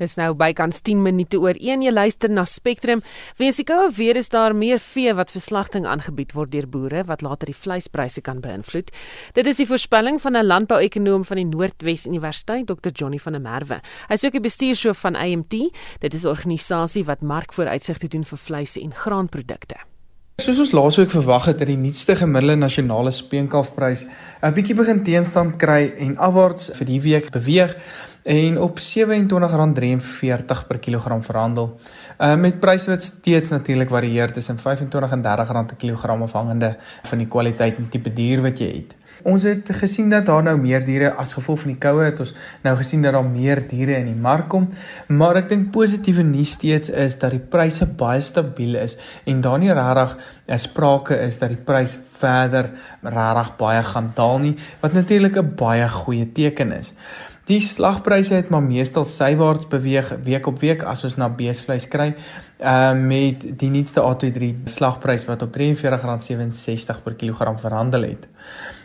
Dis nou bykans 10 minute oor 1 jy luister na Spectrum. Weens die koue weer is daar meer vee wat vir slagting aangebied word deur boere wat later die vleispryse kan beïnvloed. Dit is die voorspelling van 'n landbouekonoom van die Noordwes Universiteit, Dr. Johnny van der Merwe. Hy is ook die bestuurshoof van AMT. Dit is 'n organisasie wat markvooruitsigte doen vir vleis en graanprodukte. Soos ons laasweek verwag het, het die nuutste gemiddelde nasionale speenkalfprys 'n bietjie begin teenstand kry en afwaarts vir die week beweeg en op R27.43 per kilogram verhandel. Uh met pryse wat steeds natuurlik varieer tussen R25 en R30 per kilogram afhangende van die kwaliteit en tipe dier wat jy het. Ons het gesien dat daar nou meer diere as gevolg van die koue het ons nou gesien dat daar meer diere in die mark kom, maar ek dink positiewe nuus steeds is dat die pryse baie stabiel is en daar nie regtig 'n sprake is dat die prys verder regtig baie gaan daal nie, wat natuurlik 'n baie goeie teken is. Die slagpryse het maar meestal sywaarts beweeg week op week as ons na beesvleis kry. Ehm uh, met die nuutste A23 slagprys wat op R43.67 per kilogram verhandel het.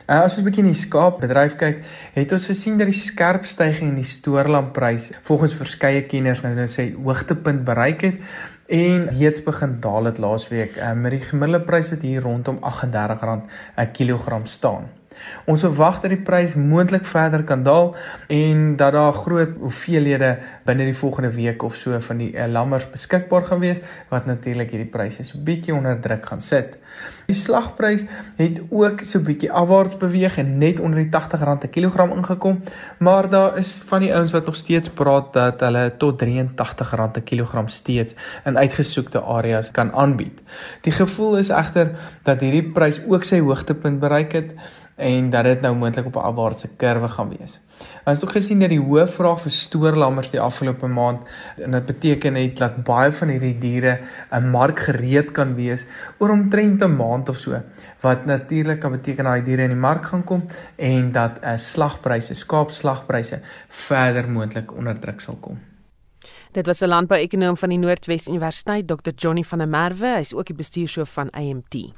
Uh, as ons 'n bietjie in die skaapbedryf kyk, het ons gesien dat die skerp stygings in die stoorlamprys volgens verskeie kenners nou net sy hoogtepunt bereik het en reeds begin daal het laasweek uh, met die gemiddelde prys wat hier rondom R38 'n kilogram staan. Ons verwag dat die prys moontlik verder kan daal en dat daar groot hoeveelhede binne die volgende week of so van die uh, lammers beskikbaar gaan wees wat natuurlik hierdie pryse so bietjie onder druk gaan sit. Die slagprys het ook so bietjie afwaarts beweeg en net onder die R80 per kilogram ingekom, maar daar is van die ouens wat nog steeds praat dat hulle tot R83 per kilogram steeds in uitgesoekte areas kan aanbied. Die gevoel is egter dat hierdie prys ook sy hoogtepunt bereik het en dat dit nou moontlik op 'n afwaartse kurwe gaan wees. Ons het ook gesien dat die hoë vraag vir stoorlammers die afgelope maand en dit beteken het dat baie van hierdie diere 'n mark gereed kan wees oor omtrent 'n maand of so wat natuurlik kan beteken dat daai diere in die mark gaan kom en dat 'n slagpryse, skaapslagpryse verder moontlik onder druk sal kom. Dit was 'n landbouekonoom van die Noordwes Universiteit, Dr. Johnny van der Merwe, hy is ook die bestuurshoof van AMT.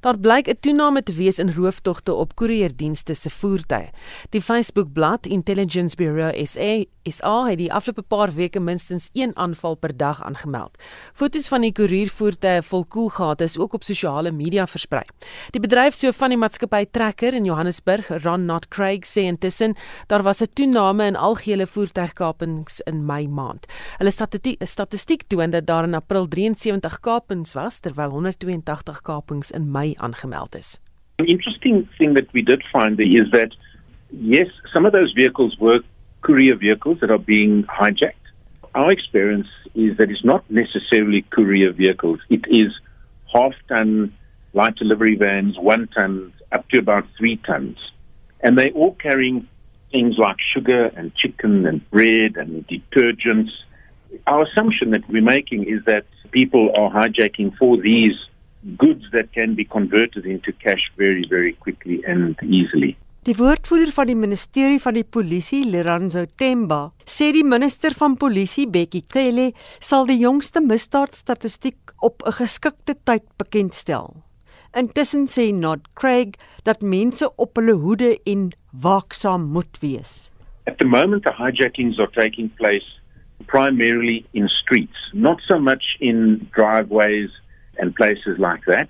Daar blyk 'n toename te wees in rooftogte op koerierdienste se voertuie. Die Facebook-blad Intelligence Bureau SA SA het die afgelope paar weke minstens een aanval per dag aangemeld. Foto's van die koeriervoertuie vol koelgate is ook op sosiale media versprei. Die bedryf so van die maatskappy Trekker in Johannesburg, Ron Not Craig sê intussen daar was 'n toename in algehele voertuigkapings in Mei maand. Hulle statistiek, statistiek toon dat daar in April 73 kapings was terwyl 182 kapings in Mei aangemeld is. An interesting thing that we did find is that yes, some of those vehicles were courier vehicles that are being hijacked. Our experience is that it's not necessarily courier vehicles. It is half ton light delivery vans, one ton up to about three tons. And they're all carrying things like sugar and chicken and bread and detergents. Our assumption that we're making is that people are hijacking for these goods that can be converted into cash very, very quickly and easily. Die woordvoerder van die ministerie van die polisie, Leranzo Temba, sê die minister van polisie, Bekkie Cele, sal die jongste misdaadstatistiek op 'n geskikte tyd bekendstel. Intussen sê Nod Craig dat mense op hulle hoede en waaksaam moet wees. At the moment the hijackings are taking place primarily in streets, not so much in driveways and places like that.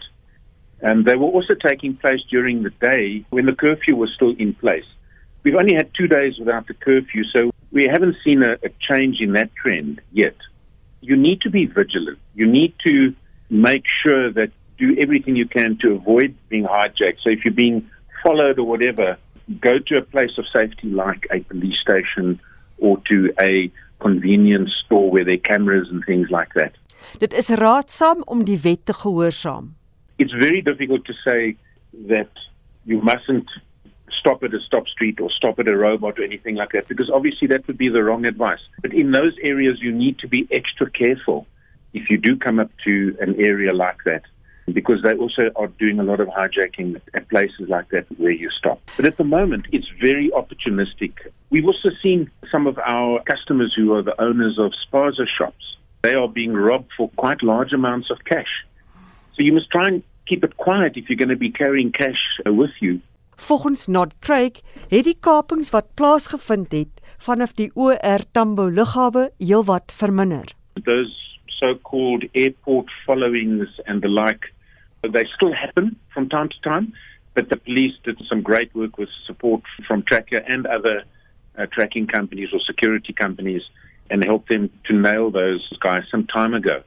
And they were also taking place during the day when the curfew was still in place. We've only had two days without the curfew, so we haven't seen a, a change in that trend yet. You need to be vigilant. You need to make sure that do everything you can to avoid being hijacked. So if you're being followed or whatever, go to a place of safety like a police station or to a convenience store where there are cameras and things like that. Dit is raadsaam om die wet te gehoorsaam. it's very difficult to say that you mustn't stop at a stop street or stop at a robot or anything like that because obviously that would be the wrong advice. But in those areas, you need to be extra careful if you do come up to an area like that because they also are doing a lot of hijacking at places like that where you stop. But at the moment, it's very opportunistic. We've also seen some of our customers who are the owners of spaza shops. They are being robbed for quite large amounts of cash. So you must try and keep it quiet if you're going to be carrying cash uh, with you. Volgens Nod Craig het die kapings wat plaasgevind het vanaf die OR Tambo lughawe heelwat verminder. Those so-called airport followings and the like, they still happen from time to time, but the police did some great work with support from Tracker and other uh, tracking companies or security companies and helped them to nail those guys some time ago.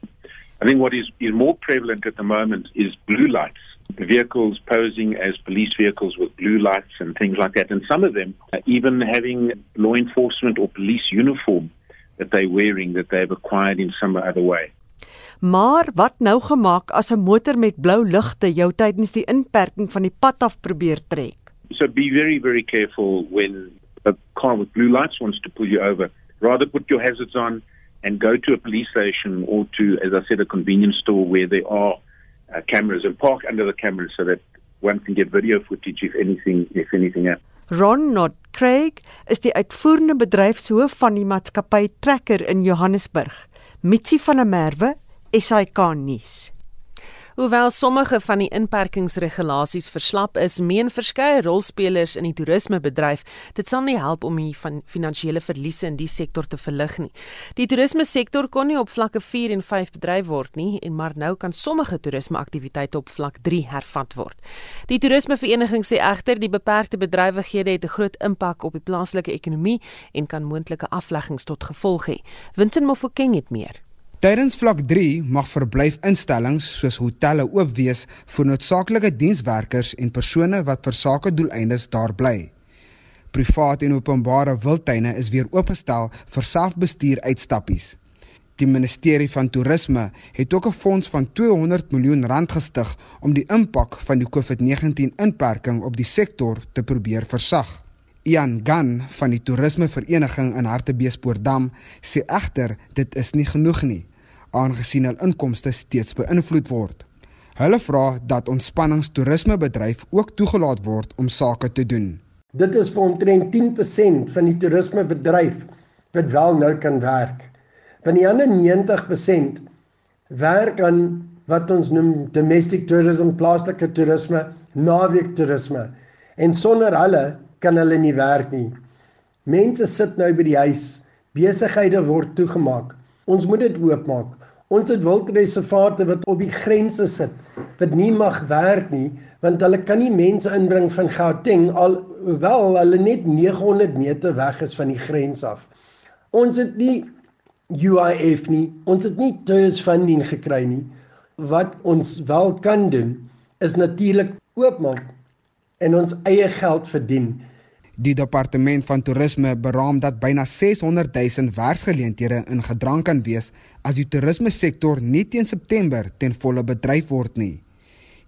I think what is, is more prevalent at the moment is blue lights. Vehicles posing as police vehicles with blue lights and things like that. And some of them even having law enforcement or police uniform that they're wearing that they've acquired in some other way. Maar wat nou gemaak as 'n motor met blou ligte jou tydens die inperking van die pad af probeer trek? So be very very careful when a car with blue lights wants to pull you over. Rather put your hazards on and go to a police station or to as I said a convenience store where there are uh, cameras and park under the cameras so that one can get video footage if anything if anything happens. Ron Not Craig is die uitvoerende bedryfshoof van die maatskappy Tracker in Johannesburg. Mitsi van der Merwe, SAK nuus. Hoewel sommige van die inperkingsregulasies verslap is, meen verskeie rolspelers in die toerismebedryf dit sal nie help om die van finansiële verliese in die sektor te verlig nie. Die toerismesektor kon nie op vlakke 4 en 5 bedryf word nie, en maar nou kan sommige toerismeaktiwiteite op vlak 3 hervat word. Die toerismevereniging sê egter die beperkte bedrywighede het 'n groot impak op die plaaslike ekonomie en kan moontlike afleggings tot gevolg hê. Vincent Mofokeng het meer. Tydens vlak 3 mag verblyfinstellings soos hotelle oop wees vir noodsaaklike dienswerkers en persone wat vir sake doeleindes daar bly. Privaat en openbare wildtuine is weer oopgestel vir selfbestuur uitstappies. Die ministerie van toerisme het ook 'n fonds van 200 miljoen rand gestig om die impak van die COVID-19 inperking op die sektor te probeer versag. Ian Gan van die toerismevereniging in Hartbeespoortdam sê egter dit is nie genoeg nie aangesien hul inkomste steeds beïnvloed word. Hulle vra dat ontspanningstoerismebedryf ook toegelaat word om sake te doen. Dit is vir omtrent 10% van die toerismebedryf wat wel nou kan werk. Van die ander 90% werk aan wat ons noem domestic tourism, plaaslike toerisme, naweek toerisme. En sonder hulle kan hulle nie werk nie. Mense sit nou by die huis, besighede word toegemaak. Ons moet dit oopmaak. Ons het wildreservate wat op die grense sit wat nie mag werk nie want hulle kan nie mense inbring van Gauteng alhoewel hulle net 900 meter weg is van die grens af. Ons het nie UIF nie, ons het nie tours funding gekry nie. Wat ons wel kan doen is natuurlik oopmaak en ons eie geld verdien. Die departement van toerisme beraam dat byna 600 000 werksgeleenthede in gedrang kan wees as die toerisme sektor nie teen September ten volle bedryf word nie.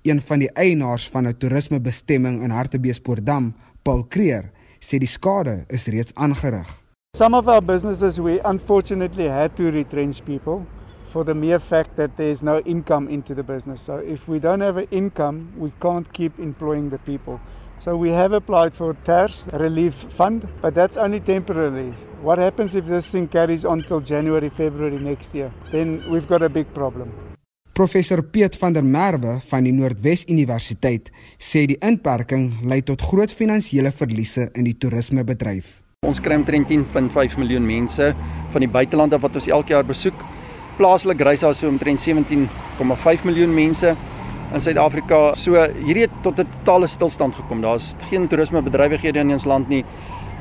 Een van die eienaars van 'n toerismebestemming in Hartbeespoortdam, Paul Creer, sê die skade is reeds aangerig. Some of our businesses we unfortunately had to retrench people for the mere fact that there's no income into the business. So if we don't have an income, we can't keep employing the people. So we have applied for TERS relief fund, but that's only temporarily. What happens if this thing carries on till January, February next year? Then we've got a big problem. Professor Piet van der Merwe van die Noordwes Universiteit sê die inperking lei tot groot finansiële verliese in die toerismebedryf. Ons kry omtrent 10.5 miljoen mense van die buiteland af wat ons elke jaar besoek. Plaaslik reis daar so omtrent 17.5 miljoen mense in Suid-Afrika. So hierdie het tot 'n totale stilstand gekom. Daar's geen toerismebedrywighede in ons land nie.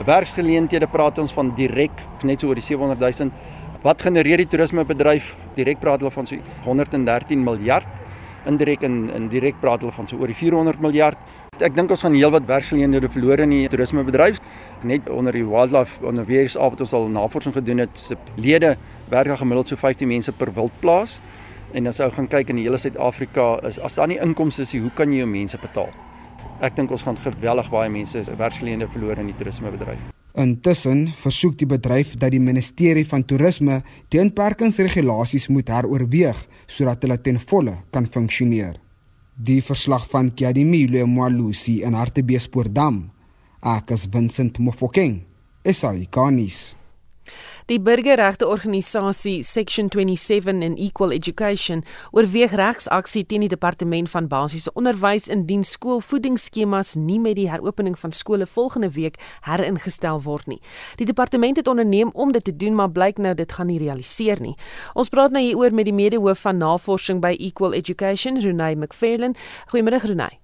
Werksgeleenthede praat ons van direk net so oor die 700 000. Wat genereer die toerismebedryf? Direk praat hulle van so 113 miljard. Indirek en in direk praat hulle van so oor die 400 miljard. Ek dink ons gaan heelwat werksgeleenthede verloor in die toerismebedryf. Net onder die wildlife onder al wat ons al navorsing gedoen het, se lede werk gemiddeld so 15 mense per wildplaas. En as ou gaan kyk in die hele Suid-Afrika is as daar nie inkomste is, hoe kan jy jou mense betaal? Ek dink ons gaan geweldig baie mense werksgeleenthede verloor in die toerismebedryf. Intussen versoek die bedryf dat die ministerie van toerisme die inperkingsregulasies moet heroorweeg sodat hulle ten volle kan funksioneer. Die verslag van Kiadimile Mwalusi in Hartbeespoortdam. Akas Vincent Mofokeng. Esai Kanis. Die burgerregte organisasie Section 27 in Equal Education oorweeg regsaksie teen die departement van basiese onderwys indien skoolvoedingsskemas nie met die heropening van skole volgende week heringestel word nie. Die departement het onderneem om dit te doen, maar blyk nou dit gaan nie realiseer nie. Ons praat nou hieroor met die medehoof van navorsing by Equal Education, Renay McFarlane. Goeiemôre Renay.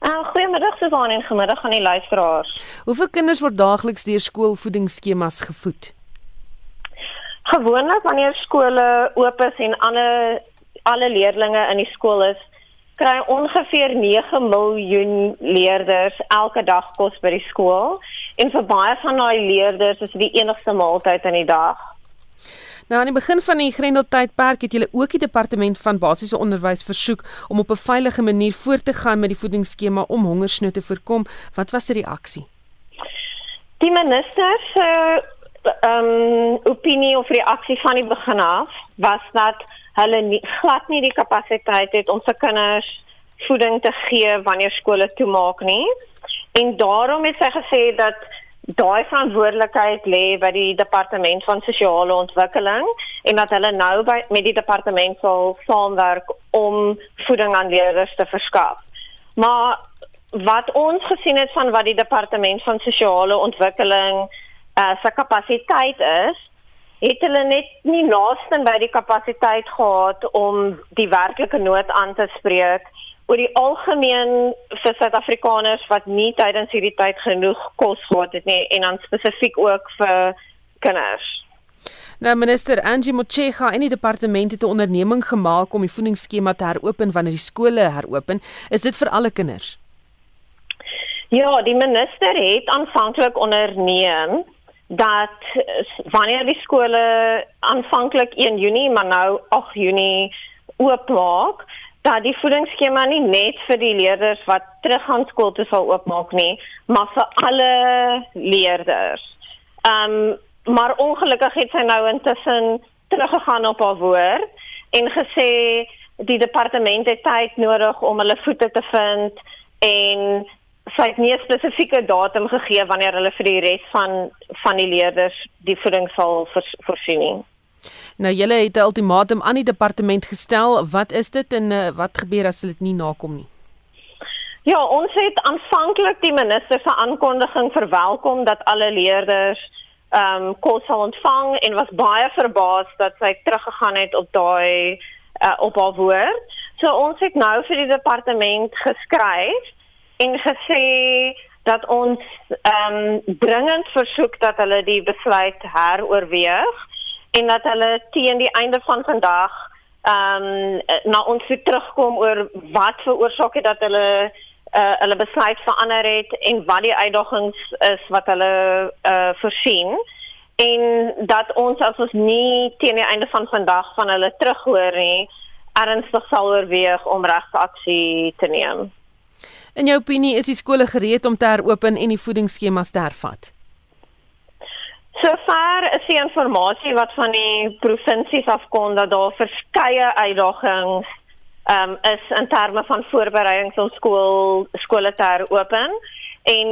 Uh, goeiemiddag Susan en goeiemiddag aan die luisteraars. Hoeveel kinders word daagliks deur skoolvoedingsskemas gevoed? Gewoonlik wanneer skole oop is en alle alle leerders in die skool is, kry ongeveer 9 miljoen leerders elke dag kos by die skool en vir baie van daai leerders is dit die enigste maaltyd in die dag. Nou aan die begin van die Grendeltydperk het julle ook die departement van basiese onderwys versoek om op 'n veilige manier voort te gaan met die voedingsskema om hongersnood te voorkom. Wat was die reaksie? Die minister se uh, ehm um, opinie of reaksie van die begin af was dat hulle nie glad nie die kapasiteit het om se kinders voeding te gee wanneer skole toemaak nie. En daarom het sy gesê dat daai verantwoordelikheid lê by die departement van sosiale ontwikkeling en dat hulle nou by met die departement sal saamwerk om voeding aan leerders te verskaf. Maar wat ons gesien het van wat die departement van sosiale ontwikkeling uh, se kapasiteit is, het hulle net nie naaste by die kapasiteit gehad om die werklike nood aan te spreek oor die algemeen vir Suid-Afrikaners wat nie tydens hierdie tyd genoeg kos gehad het nie en dan spesifiek ook vir kinders. Nou minister Angie Motshega en die departement het 'n onderneming gemaak om die voedingsskema te heropen wanneer die skole heropen. Is dit vir alle kinders? Ja, die minister het aanvanklik onderneem dat wanneer die skole aanvanklik 1 Junie maar nou 8 Junie oopmaak dat die voedingsskema nie net vir die leerders wat terug gaan skool toe sal oopmaak nie maar vir alle leerders. Ehm um, maar ongelukkig het sy nou intussen teruggegaan op haar woord en gesê die departement het tyd nodig om hulle voete te vind en sy het nie 'n spesifieke datum gegee wanneer hulle vir die res van van die leerders die voeding sal voorsien nie. Nou julle het 'n ultimatum aan die departement gestel. Wat is dit en uh, wat gebeur as hulle dit nie nakom nie? Ja, ons het aanvanklik die minister se aankondiging verwelkom dat alle leerders ehm um, kos sal ontvang en was baie verbaas dat sy teruggegaan het op daai uh, op haar woord. So ons het nou vir die departement geskryf en gesê dat ons ehm um, dringend versoek dat hulle die besluit heroorweeg en dat hulle teen die einde van vandag ehm um, na ons terugkom oor wat veroorsaak het dat hulle uh, hulle besluit verander het en wat die uitdagings is wat hulle uh, voorsien en dat ons as ons nie teen die einde van vandag van hulle terughoor nie ernstig sal oorweeg om regsaksie te neem. In jou opinie is die skole gereed om te heropen en die voedingsskemas te hervat? Sover is die inligting wat van die provinsies afkom dat daar verskeie uitdagings um, is in terme van voorbereidings om skool skole te heropen en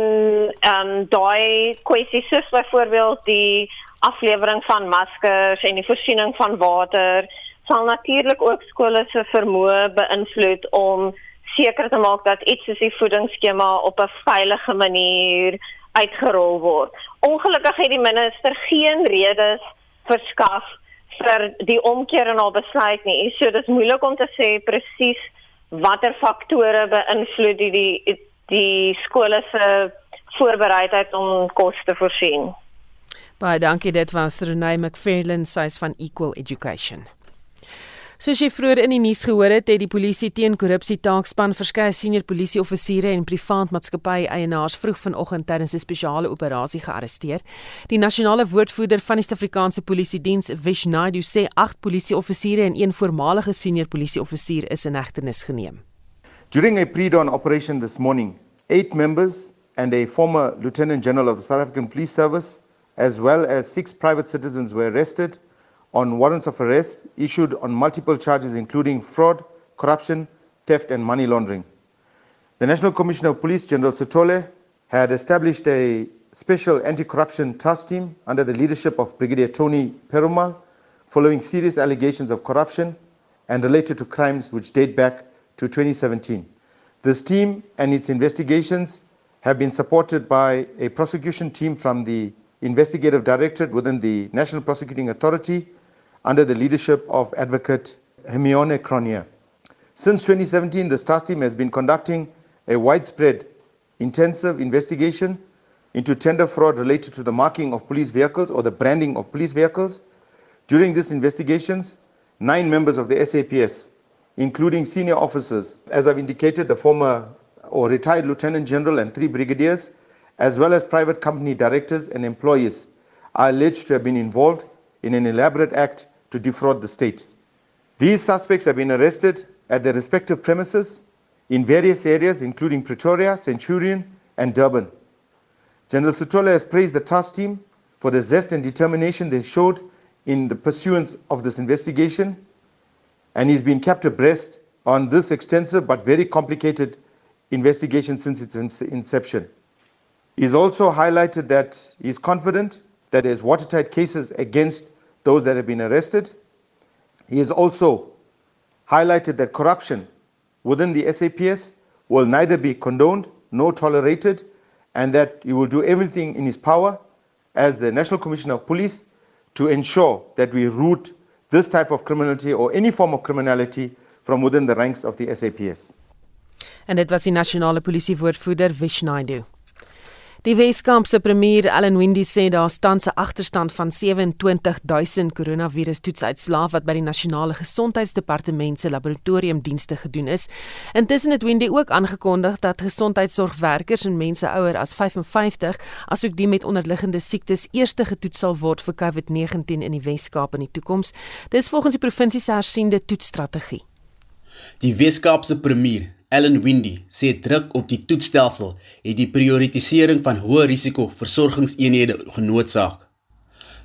ehm um, daai kwessies soos byvoorbeeld die aflewering van maskers en die voorsiening van water sal natuurlik ook skole se vermoë beïnvloed om seker te maak dat iets soos die voedingsskema op 'n veilige manier uitgerol word. Ongelukkig het die minister geen redes verskaf vir die omkeer in haar besluit nie. So dit is moeilik om te sê presies watter faktore beïnvloed die die, die skole se voorbereidheid om kos te voorsien. Baie dankie dit was Renée McFarlane sies van Equal Education. Soos jy vroeër in die nuus gehoor het, het die polisie teen korrupsie taakspan verskeie senior polisieoffisiere en privaat maatskappy eienaars vroeg vanoggend tydens 'n spesiale operasie gearresteer. Die nasionale woordvoerder van die Suid-Afrikaanse Polisie Diens, Vishnaidu, sê 8 polisieoffisiere en een voormalige senior polisieoffisier is in hegtenis geneem. During a pre-dawn operation this morning, 8 members and a former lieutenant general of the South African Police Service, as well as 6 private citizens were arrested on warrants of arrest issued on multiple charges including fraud, corruption, theft and money laundering. The National Commissioner of Police, General Sotole, had established a Special Anti-Corruption Task Team under the leadership of Brigadier Tony Perumal following serious allegations of corruption and related to crimes which date back to 2017. This team and its investigations have been supported by a prosecution team from the Investigative Directorate within the National Prosecuting Authority under the leadership of Advocate Hermione Cronier. Since 2017, the task team has been conducting a widespread, intensive investigation into tender fraud related to the marking of police vehicles or the branding of police vehicles. During these investigations, nine members of the SAPS, including senior officers, as I've indicated, the former or retired lieutenant general and three brigadiers, as well as private company directors and employees, are alleged to have been involved in an elaborate act to defraud the state. These suspects have been arrested at their respective premises in various areas, including Pretoria, Centurion, and Durban. General Sutola has praised the task team for the zest and determination they showed in the pursuance of this investigation, and he's been kept abreast on this extensive but very complicated investigation since its inception. He's also highlighted that he's confident that there's watertight cases against those that have been arrested. He has also highlighted that corruption within the SAPS will neither be condoned nor tolerated, and that he will do everything in his power as the National Commissioner of Police to ensure that we root this type of criminality or any form of criminality from within the ranks of the SAPS. En dit was die nasionale polisiewoordvoerder Vishnaidu. Die Weskaapse premier Allan Windey sê daar staan 'n agterstand van 27000 koronavirustoetsuitslae wat by die nasionale gesondheidsdepartement se laboratoriumdienste gedoen is. Intussen het Windey ook aangekondig dat gesondheidsorgwerkers en mense ouer as 55, asook die met onderliggende siektes, eers getoets sal word vir COVID-19 in die Weskaap in die toekoms. Dis volgens die provinsie se hersiende toetsstrategie. Die Weskaapse premier Ellen Windy sê druk op die toetsstelsel het die prioritisering van hoë risiko versorgingseenhede genootsaak.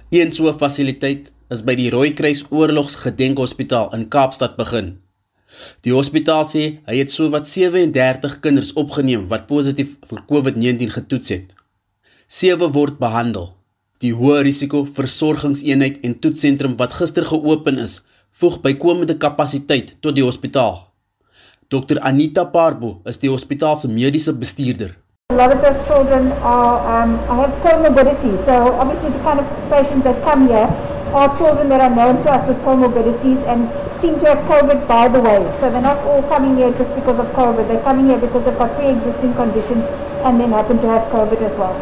Een so 'n fasiliteit is by die Rooikruis Oorlogsgedenkhospitaal in Kaapstad begin. Die hospitaal sê hy het sowat 37 kinders opgeneem wat positief vir COVID-19 getoets het. Sewe word behandel. Die hoë risiko versorgingseenheid en toetsentrum wat gister geopen is, voeg bykomende kapasiteit tot die hospitaal. Dr Anita Parbo is die hospitaal se mediese bestuurder. A lot of those children are um, have comorbidities. So obviously the kind of patients that come here are children that are known to us with comorbidities and seem to have COVID by the way. So they're not all coming here just because of COVID. They're coming here because they've got pre-existing conditions and then happen to have COVID as well.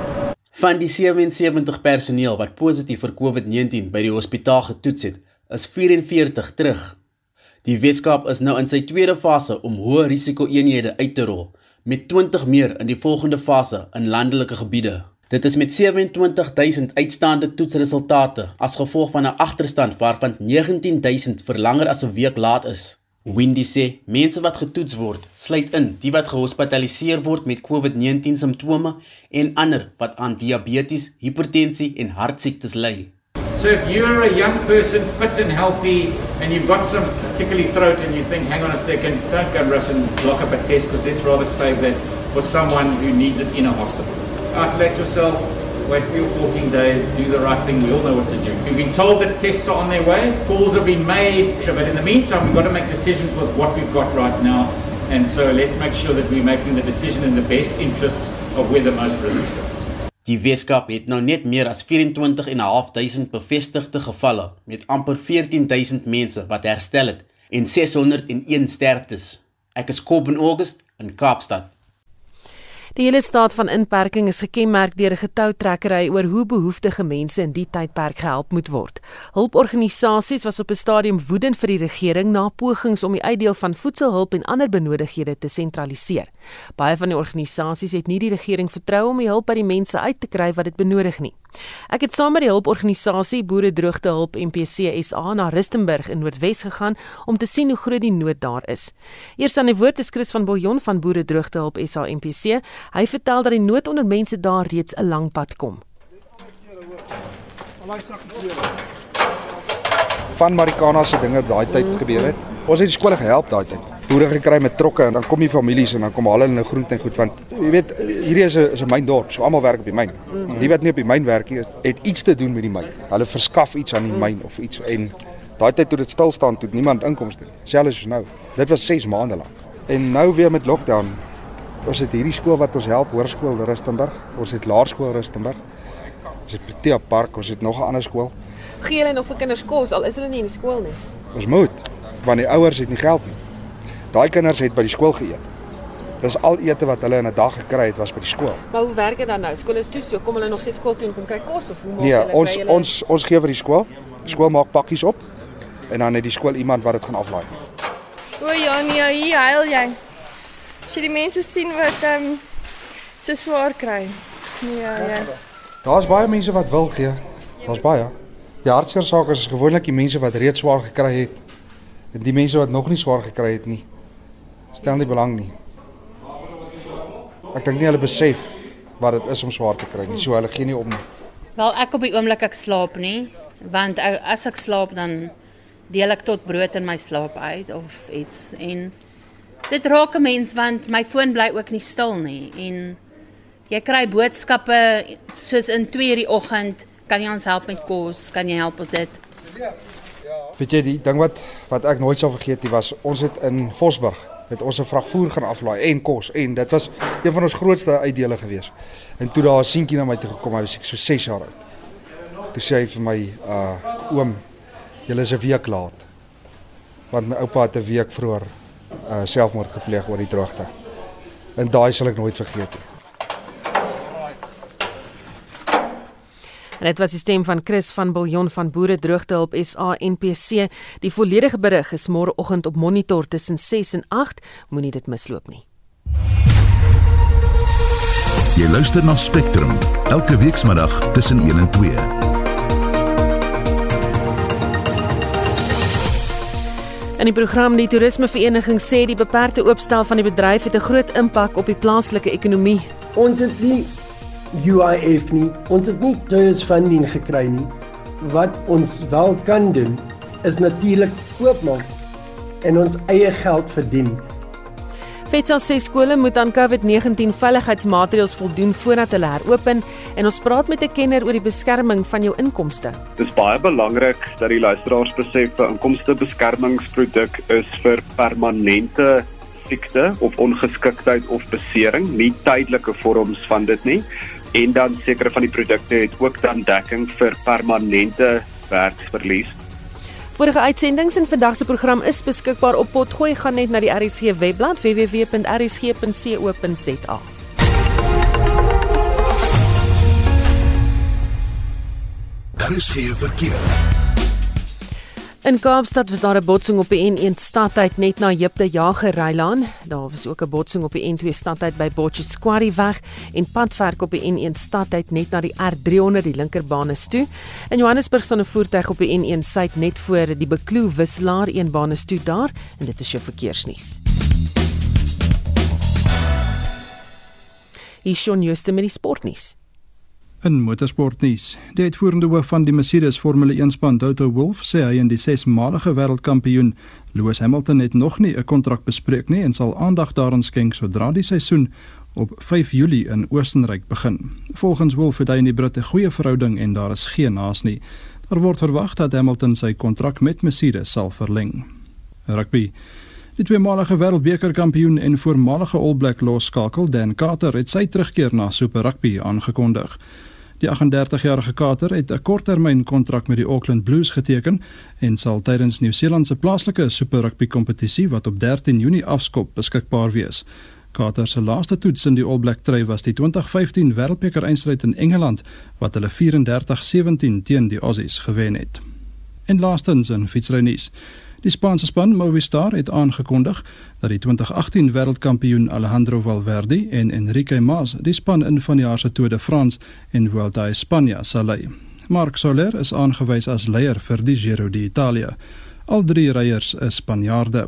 Van die 77 personeel wat positief vir COVID-19 by die hospitaal getoets het, is 44 terug. Die Weskaap is nou in sy tweede fase om hoë risiko eenhede uit te rol met 20 meer in die volgende fase in landelike gebiede. Dit is met 27000 uitstaande toetsresultate as gevolg van 'n agterstand waarvan 19000 vir langer as 'n week laat is. Windy sê mense wat getoets word, sluit in die wat gehospitaliseer word met COVID-19 simptome en ander wat aan diabetes, hipertensie en hartsiektes ly. So if you're a young person, fit and healthy, and you've got some tickly throat and you think, hang on a second, don't go rush and lock up a test because let's rather save that for someone who needs it in a hospital. Isolate yourself, wait for your 14 days, do the right thing. We all know what to do. We've been told that tests are on their way, calls have been made, but in the meantime, we've got to make decisions with what we've got right now. And so let's make sure that we're making the decision in the best interests of where the most risks is. Die Weskaap het nou net meer as 24.500 bevestigde gevalle met amper 14000 mense wat herstel het en 601 sterftes. Ek is Kobben August in Kaapstad. Die hele staat van inperking is gekenmerk deur 'n getoutrekkery oor hoe behoeftige mense in die tydperk gehelp moet word. Hulporganisasies was op 'n stadium woedend vir die regering na pogings om die uitdeel van voedselhulp en ander benodighede te sentraliseer. Baie van die organisasies het nie die regering vertrou om die hulp by die mense uit te kry wat dit benodig nie. Ek het saam met die hulporganisasie Boere Droogtehulp MPC SA na Rustenburg in Noordwes gegaan om te sien hoe groot die nood daar is. Eers aan die woord is Chris van Billjon van Boere Droogtehulp SA MPC. Hy vertel dat die nood onder mense daar reeds 'n lang pad kom. Van Marikana se dinge daai tyd gebeur het. Ons het skole gehelp daai tyd. Boere gekry met trokke en dan kom die families en dan kom hulle hulle groente en goed want jy weet hierdie is 'n is 'n myndorp, so almal werk op die myn. Die wat nie op die myn werk nie, het iets te doen met die myn. Hulle verskaf iets aan die myn of iets en daai tyd toe dit stil staan toe niemand inkomste nie. Selfs soos nou. Dit was 6 maande lank. En nou weer met lockdown. Ons het hierdie skool wat ons help, Hoërskool Rustenburg. Ons het Laerskool Rustenburg. Ons het Protea Park, ons het nog 'n ander skool. Gee hulle nog vir kinders kos al is hulle nie in die skool nie. Ons moet want die ouers het nie geld nie. Daai kinders het by die skool geëet. Dis al ete wat hulle in 'n dag gekry het was by die skool. Maar hoe werk dit dan nou? Skool is toe, so kom hulle nog steeds skool toe en kom kry kos of hoe maak Nee, hulle ons kry hulle ons ons gee vir die skool. Die skool maak pakkies op en dan het die skool iemand wat dit gaan aflaai. O ja, nee, hier huil jy. As jy die mense sien wat ehm um, so swaar kry. Nee, ja. Daar's baie mense wat wil gee. Daar's baie. Die hartseer saak is gewoonlik die mense wat reeds swaar gekry het en die mense wat nog nie swaar gekry het nie. Stel nie belang nie. Ek dink nie hulle besef wat dit is om swaar te kry nie. So hulle gee nie om nie. Wel ek op die oomblik ek slaap nie, want as ek slaap dan deel ek tot brood in my slaap uit of iets en dit raak 'n mens want my foon bly ook nie stil nie en jy kry boodskappe soos in 2:00 die oggend, kan jy ons help met kos? Kan jy help met dit? Weet jy die ding wat wat ek nooit sal vergeet nie was ons het in Vosburg het ons 'n vragvoer gaan aflaai en kos en dit was een van ons grootste uitdele gewees. En toe daar 'n seentjie na my toe gekom, hy was ek so 6 jaar oud. Toe sê hy vir my uh oom, julle is 'n week laat. Want my oupa het 'n week vroeër uh selfmoord gepleeg oor die droogte. En daai sal ek nooit vergeet nie. En dit was die stem van Chris van Biljon van Boere Droogtehulp SA NPC. Die volledige berig is môreoggend op Monitor tussen 6 en 8. Moenie dit misloop nie. Jy luister na Spectrum elke weekmiddag tussen 1 en 2. In die program die toerismevereniging sê die beperkte oopstel van die bedryf het 'n groot impak op die plaaslike ekonomie. Ons het nie UIF nie. Ons het nie tourist funding gekry nie. Wat ons wel kan doen is natuurlik oopmaak en ons eie geld verdien. Fetsal sê skole moet aan COVID-19 veiligheidsmaatreëls voldoen voordat hulle heropen en ons praat met 'n kenner oor die beskerming van jou inkomste. Dit is baie belangrik dat die luisteraars besef 'n inkomstebeskermingsproduk is vir permanente siekte of ongeskiktheid of besering, nie tydelike vorms van dit nie. En dan sekere van die produkte het ook dan dekking vir permanente werksverlies. Vorige uitsendings in vandag se program is beskikbaar op Potgooi gaan net na die RSG webblad www.rsg.co.za. Daar is geen verkeer. In Kaapstad was daar 'n botsing op die N1 stadtyd net na Jipte Jager Rylaan. Daar was ook 'n botsing op die N2 stadtyd by Botchet Quarry weg en padwerk op die N1 stadtyd net na die R300 die linkerbaan is toe. In Johannesburg staan 'n voertuig op die N1 suid net voor die Bekloo wisselaar een baan is toe daar en dit is jou verkeersnuus. Hier is Shaun Jooste met die sportnuus. In motorsportnuus, die uitvoerende hoof van die Mercedes Formule 1 span, Toto Wolff, sê hy en die sesmalige wêreldkampioen Lewis Hamilton het nog nie 'n kontrak bespreek nie en sal aandag daaraan skenk sodra die seisoen op 5 Julie in Oostenryk begin. Volgens Wolff het hy en die Britte goeie verhouding en daar is geen haas nie. Daar word verwag dat Hamilton sy kontrak met Mercedes sal verleng. Rugby Die tweemalige wêreldbekerkampioen en voormalige All Black losskakel Dan Carter het sy terugkeer na Super Rugby aangekondig. Die 38-jarige Carter het 'n korttermyn kontrak met die Auckland Blues geteken en sal tydens Nieu-Seeland se plaaslike Super Rugby kompetisie wat op 13 Junie afskop beskikbaar wees. Carter se laaste toets in die All Black trui was die 2015 Wêreldbeker eindstryd in Engeland wat hulle 34-17 teen die Aussies gewen het. En laastens in fietsrynuus. Die Spaanse span Movistar het aangekondig dat die 2018 wêreldkampioen Alejandro Valverde en Enrique Mas die span in vanjaar se Tour de France en Vuelta a España sal lei. Marc Soler is aangewys as leier vir die Giro d'Italia. Al drie ryers is Spanjaarde.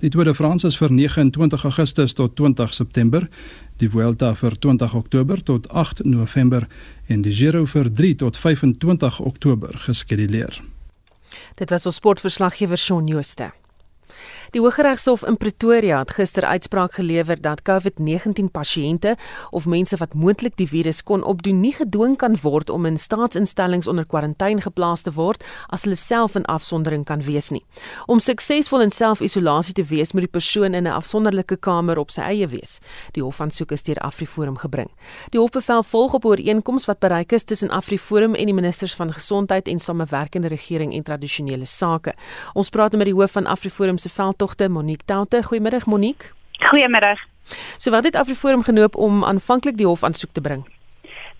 Die Tour de France is vir 29 Augustus tot 20 September, die Vuelta vir 20 Oktober tot 8 November en die Giro vir 3 tot 25 Oktober geskeduleer. Dit was ons sportverslaggewer Shaun Jooste. Die Hooggeregshof in Pretoria het gister uitspraak gelewer dat COVID-19 pasiënte of mense wat moontlik die virus kon opdoen nie gedwing kan word om in staatsinstellings onder kwarantyne geplaas te word as hulle self in afsondering kan wees nie. Om suksesvol in self-isolasie te wees, moet die persoon in 'n afsonderlike kamer op sy eie wees. Die hofaansoek is deur AfriForum gebring. Die hof bevel volg op 'n ooreenkoms wat bereik is tussen AfriForum en die ministers van gesondheid en samewerkende regering en tradisionele sake. Ons praat nou met die hoof van AfriForum se veldtogte Monique Taute. Goeiemiddag Monique. Goeiemiddag. So wat het AfriForum genoop om aanvanklik die hof aansoek te bring?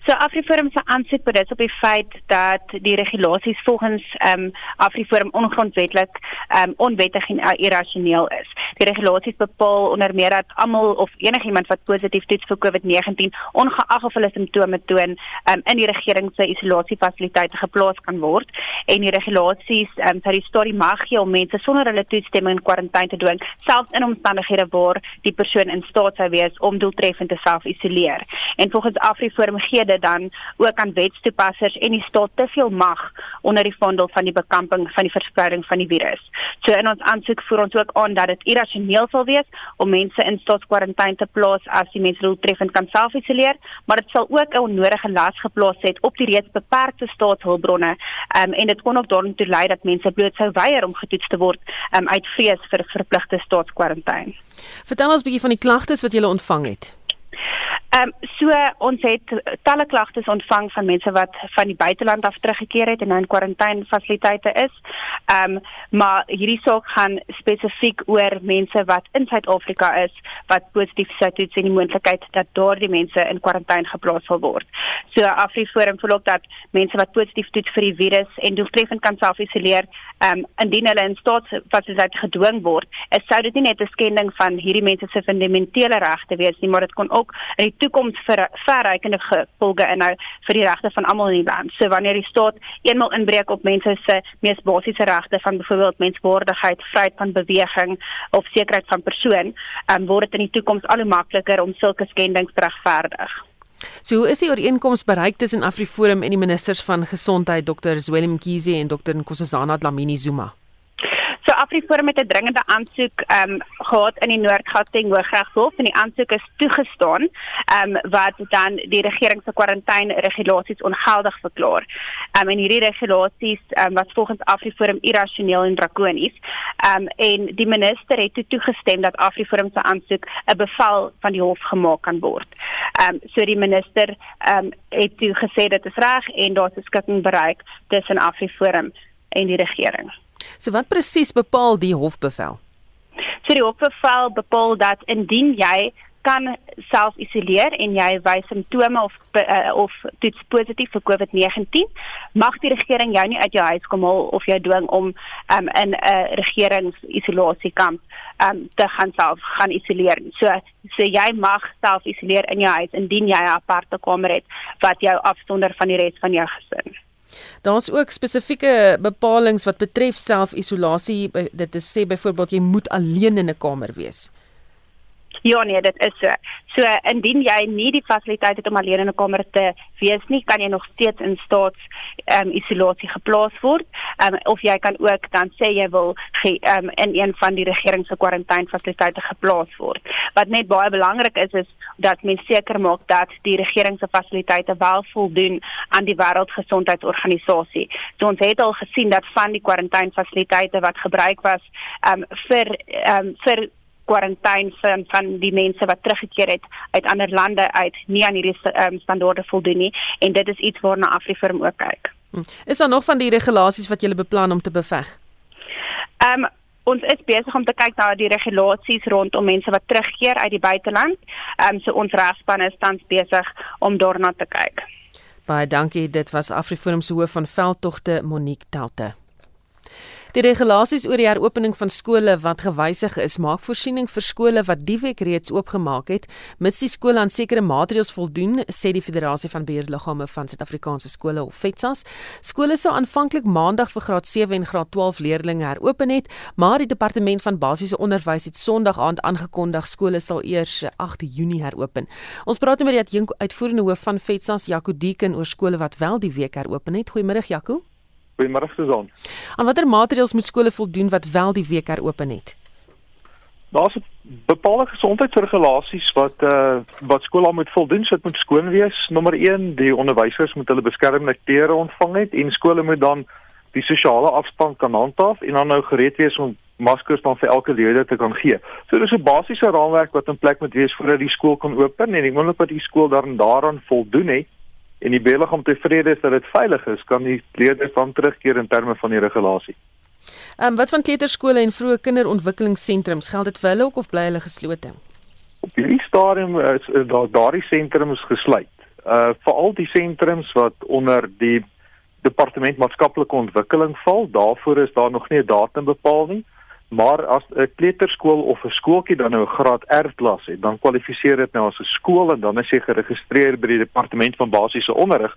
So Afriforum se aansoek berus op die feit dat die regulasies volgens ehm um, Afriforum ongrondwetlik ehm um, onwettig en irrasioneel is. Die regulasies bepaal onder meer dat almal of enigiemand wat positief toets vir COVID-19 ongeag of hulle simptome toon, ehm um, in die regering se isolasiefasiliteite geplaas kan word en die regulasies ehm um, sou die storie mag gee om mense sonder hulle toestemming in kwarantyne te dwing, selfs in omstandighede waar die persoon in staat sou wees om doeltreffend te self-isoleer. En volgens Afriforum gee dit dan ook aan wetstoepassers en die staat te veel mag onder die vondel van die bekamping van die verspreiding van die virus. So in ons aansoek voer ons ook aan dat dit irrasioneel sal wees om mense in staatskwarantyne te plaas as die mense doeltreffend kan self-isoleer, maar dit sal ook 'n onnodige las geplaas het op die reeds beperkte staatshulpbronne um, en dit kon ook daartoe lei dat mense bloot sou weier om getoets te word um, uit vrees vir verpligte staatskwarantyne. Vertel ons 'n bietjie van die klagtes wat jy ontvang het. Ehm um, so ons het talle klagtes ontvang van mense wat van die buiteland af teruggekeer het en nou in kwarantyne fasiliteite is. Ehm um, maar hierdie saak gaan spesifiek oor mense wat in Suid-Afrika is wat positief sou toets en die moontlikheid dat daardie mense in kwarantyne geplaas sal word. So AfriForum ook dat mense wat positief toets vir die virus en doeltreffend kan self-isoleer, ehm um, indien hulle in staatsfasiliteite gedwing word, is sou dit nie net 'n skending van hierdie mense se fundamentele regte wees nie, maar dit kon ook die toekoms vir verrykende gevolge inhou vir die regte van almal in die land. So wanneer die staat eenmal inbreek op mense se mees basiese regte van byvoorbeeld menswaardigheid, vryheid van beweging of sekerheid van persoon, um, word dit in die toekoms al hoe makliker om sulke skendings te regverdig. So hoe is die ooreenkoms bereik tussen AfriForum en die ministers van gesondheid Dr. Zwelin Mkhize en Dr. Nkosazana Dlamini Zuma? Afriforum het 'n dringende aansoek ehm um, gehad in die Noord-Gauteng Hooggeregshof en die aansoek is toegestaan ehm um, wat dan die regering se kwarantyne regulasies ongeldig verklaar. Ehm um, en hierdie regulasies ehm um, was volgens Afriforum irrasioneel en drakonies. Ehm um, en die minister het toe toegestem dat Afriforum se aansoek 'n bevel van die hof gemaak kan word. Ehm um, so die minister ehm um, het toe gesê dit is reg en daar's 'n skikking bereik tussen Afriforum en die regering. So wat presies bepaal die hofbevel? So die hofbevel bepaal dat indien jy kan self isoleer en jy wys simptome of uh, of toets positief vir COVID-19, mag die regering jou nie uit jou huis kom haal of jou dwing om um, in 'n uh, regeringsisolasie-kamp um, te gaan self gaan isoleer. So so jy mag self isoleer in jou huis indien jy 'n aparte kamer het wat jou afsonder van die res van jou gesin. Daar's ook spesifieke bepalinge wat betref self-isolasie. Dit is sê byvoorbeeld jy moet alleen in 'n kamer wees. Ja nee, dit is so. So indien jy nie die fasiliteit het om alleen in 'n kamer te wees nie, kan jy nog steeds in staats ehm um, isolasie geplaas word. Ehm um, of jy kan ook dan sê jy wil ehm um, in een van die regering se kwarantyne fasiliteite geplaas word. Wat net baie belangrik is is dat mens seker maak dat die regering se fasiliteite wel voldoen aan die wêreldgesondheidsorganisasie. So ons het al gesien dat van die kwarantyne fasiliteite wat gebruik was ehm um, vir ehm um, vir kwarantyne van van die mense wat teruggekeer het uit ander lande uit nie aan hierdie um, standaarde voldoen nie en dit is iets waarna Afriforum ook kyk. Hm. Is daar nog van die regulasies wat julle beplan om te beveg? Ehm um, ons is besig om te kyk na die regulasies rondom mense wat terugkeer uit die buiteland. Ehm um, so ons regspan is tans besig om daarna te kyk. Baie dankie. Dit was Afriforum se hoof van veldtogte Monique Talte. Die regulasies oor die heropening van skole wat gewysig is, maak voorsiening vir skole wat die week reeds oopgemaak het, mits die skole aan sekere maatreëls voldoen, sê die Federasie van Beheerliggame van Suid-Afrikaanse skole of FETSAS. Skole sou aanvanklik maandag vir graad 7 en graad 12 leerders heropen het, maar die departement van basiese onderwys het Sondag aand aangekondig skole sal eers 8 Junie heropen. Ons praat nou met die uitvoerende hoof van FETSAS, Jaco Deeken, oor skole wat wel die week heropen het. Goeiemôre Jaco. Goeiemôre Susan. Aan watter maatreëls moet skole voldoen wat wel die week heropen het? Daar's bepaalde gesondheidsregulasies wat uh wat skole moet voldoen, so dit moet skoon wees. Nommer 1, die onderwysers moet hulle beskermende klere ontvang het en skole moet dan die sosiale afstand kan handhaaf en dan nou gereed wees om maskers dan vir elke leerder te kan gee. So dis 'n basiese raamwerk wat in plek moet wees voordat die skool kan open en ek wonder wat die skool dan daaraan voldoen het en die beliggaam tevrede is dat dit veilig is, kan die leerders dan terugkeer in terme van die regulasie. Ehm um, wat van kleuterskole en vroeë kinderontwikkelingssentrums geld dit vir hulle ook of bly hulle geslote? Op hierdie stadium is daar daardie sentrums gesluit. Uh veral die sentrums wat onder die departement maatskaplike ontwikkeling val, daarvoor is daar nog nie 'n datum bepaal nie. Maar as 'n kleuterskool of 'n skooltjie dan nou 'n graad R klas het, dan kwalifiseer dit nou as 'n skool en dan is jy geregistreer by die departement van basiese onderrig.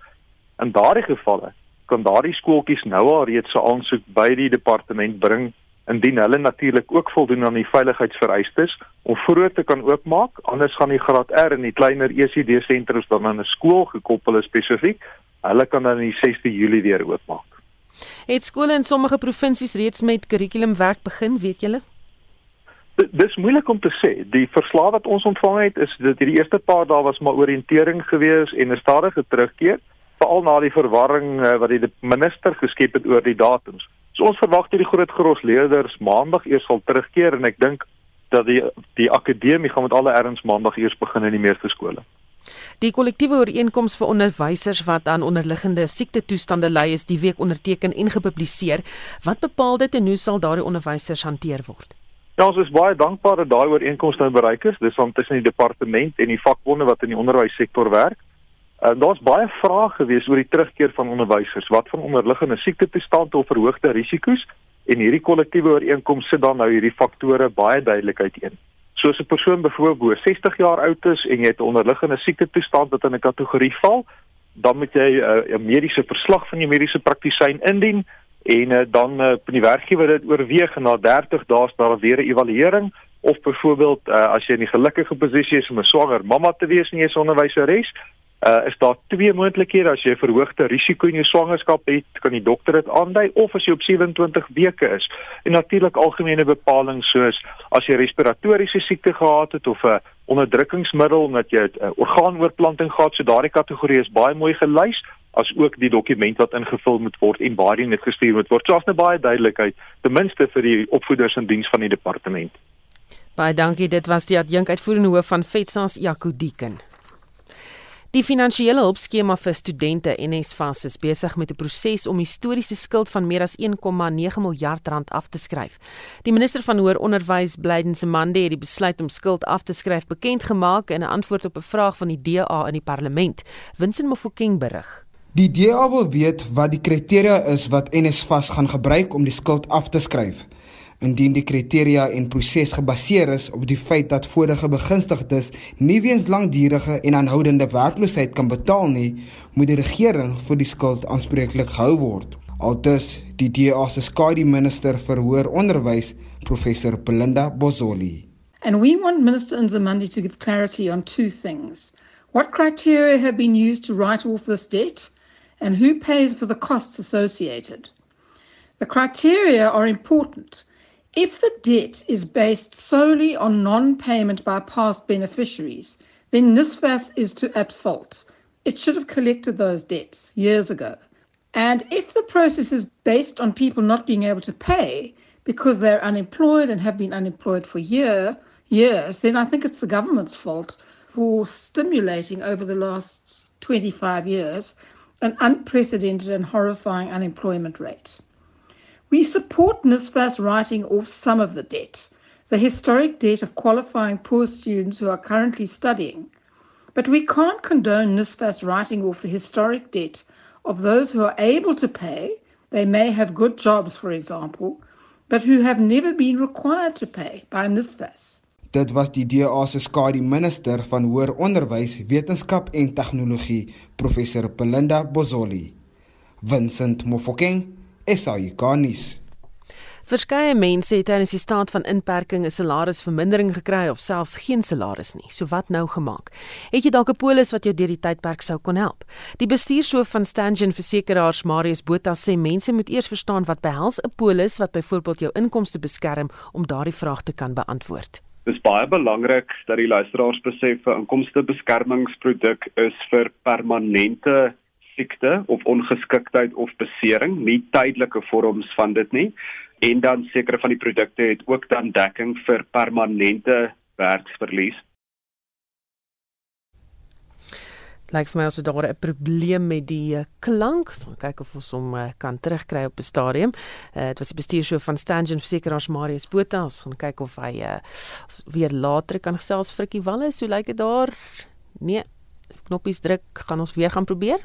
In daardie gevalle kan daardie skooltjies nou al reeds 'n aansoek by die departement bring indien hulle natuurlik ook voldoen aan die veiligheidsvereistes om vroeg te kan oopmaak. Anders gaan die graad R en die kleiner ECD sentrums dan aan 'n skool gekoppel spesifiek. Hulle kan dan in die 6de Julie weer oopmaak. Het skole in sommige provinsies reeds met kurrikulumwerk begin, weet julle? Dis moeilik om te sê. Die verslag wat ons ontvang het is dat hierdie eerste paar dae was maar oriëntering gewees en 'n stadige terugkeer, veral na die verwarring uh, wat die minister geskep het oor die datums. So ons verwag dat die groot gros leerders maandag eers sal terugkeer en ek dink dat die die akademie gaan met alle erns maandag eers begin in die meeste skole. Die kollektiewe ooreenkoms vir onderwysers wat aan onderliggende siektetoestande ly is die week onderteken en gepubliseer. Wat bepaal dit en hoe sal daardie onderwysers hanteer word? Ja, ons is baie dankbaar dat daai ooreenkoms nou bereik is. Dis om tussen die departement en die vakbonde wat in die onderwyssektor werk. En uh, daar's baie vrae gewees oor die terugkeer van onderwysers. Wat van onderliggende siektetoestande of verhoogde risiko's? En hierdie kollektiewe ooreenkoms sit dan nou hierdie faktore baie duidelik uiteen. Soos 'n persoon byvoorbeeld 60 jaar oud is en jy het 'n onderliggende siekte toestand wat in 'n kategorie val, dan moet jy uh, 'n uh, mediese verslag van jou mediese praktisyn indien en uh, dan uh, die werkgewer dit oorweeg en na 30 dae is daar weer 'n evaluering of byvoorbeeld uh, as jy in die gelukkige posisie is om 'n swanger mamma te wees en jy is onderwyseres, uh, is daar twee moontlikhede as jy verhoogde risiko in jou swangerskap het, kan die dokter dit aandui of as jy op 27 weke is. En natuurlik algemene bepalinge soos as jy respiratoriese siekte gehad het of 'n onderdrukkingsmiddel omdat jy 'n orgaanoorplanting gehad, so daardie kategorie is baie mooi gelys as ook die dokument wat ingevul moet word en waarheen dit gestuur moet word. So daar's 'n baie duidelikheid ten minste vir die opvoeders in diens van die departement. Baie dankie. Dit was die adjunk uitvoerende hoof van FETSAS Jaco Dieken. Die finansiële hulpskema vir studente NSFAS is besig met 'n proses om historiese skuld van meer as 1,9 miljard rand af te skryf. Die minister van hoër onderwys, Blyden Semande, het die besluit om skuld af te skryf bekend gemaak in 'n antwoord op 'n vraag van die DA in die parlement. Winsin Mofokeng berig. Die DA wil weet wat die kriteria is wat NSFAS gaan gebruik om die skuld af te skryf indien die kriteria en proses gebaseer is op die feit dat vorige begunstigdes nie weens langdurige en aanhoudende werkloosheid kan betaal nie, moet die regering vir die skuld aanspreeklik gehou word. Altus die DA se skadu minister vir hoër onderwys, professor Belinda Bozoli. And we want Minister Nzimande to give clarity on two things. What criteria have been used to write off this debt and who pays for the costs associated? The criteria are important. If the debt is based solely on non payment by past beneficiaries, then NISFAS is to at fault. It should have collected those debts years ago. And if the process is based on people not being able to pay because they're unemployed and have been unemployed for year, years, then I think it's the government's fault for stimulating over the last 25 years an unprecedented and horrifying unemployment rate. We support NISFAS writing off some of the debt, the historic debt of qualifying poor students who are currently studying. But we can't condone NISFAS writing off the historic debt of those who are able to pay. They may have good jobs, for example, but who have never been required to pay by NISFAS. Dit was die DA se skadu minister van hoër onderwys, wetenskap en tegnologie, professor Belinda Bozoli. Vincent Mofokeng SAIGanis. Verskeie mense het tydens die staat van inperking 'n salarisvermindering gekry of selfs geen salaris nie. So wat nou gemaak? Het jy dalk 'n polis wat jou deur die tydperk sou kon help? Die bestuurshoof van Stangen Versekeraars, Marius Botha, sê mense moet eers verstaan wat behels 'n polis wat byvoorbeeld jou inkomste beskerm om daardie vraag te kan beantwoord. Dis baie belangrik dat die luisteraars besef 'n inkomstebeskermingsproduk is vir permanente siekte of ongeskiktheid of besering, nie tydelike vorms van dit nie. En dan sekere van die produkte het ook dan dekking vir permanente werksverlies. lyk vir my asof daar 'n probleem met die uh, klank. Ons gaan kyk of ons hom uh, kan terugkry op 'n stadium. Uh, dit was die bestuurshoof van Stangen Versekeraars Marius Botha. Ons gaan kyk of hy uh, weer later kan gesels Frikkie Walle. So lyk dit daar. Nee, knoppies druk, gaan ons weer gaan probeer.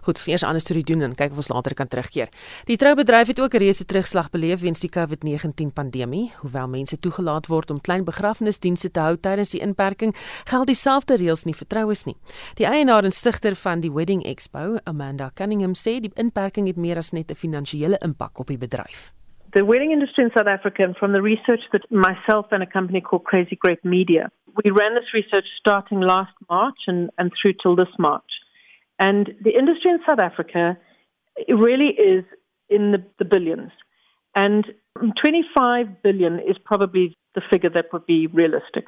Goed, ons eers 'n ander storie doen en kyk of ons later kan terugkeer. Die troubedryf het ook 'n reuse terugslag beleef weens die COVID-19 pandemie. Hoewel mense toegelaat word om klein begrafnisdienste te hou tydens die inperking, geld dieselfde reëls nie vir troues nie. Die eienaar en stigter van die Wedding Expo, Amanda Cunningham, sê die inperking het meer as net 'n finansiële impak op die bedryf. The wedding industry in South Africa, and from the research that myself and a company called Crazy Grape Media, we ran this research starting last March and, and through till this March. And the industry in South Africa really is in the, the billions. And 25 billion is probably the figure that would be realistic.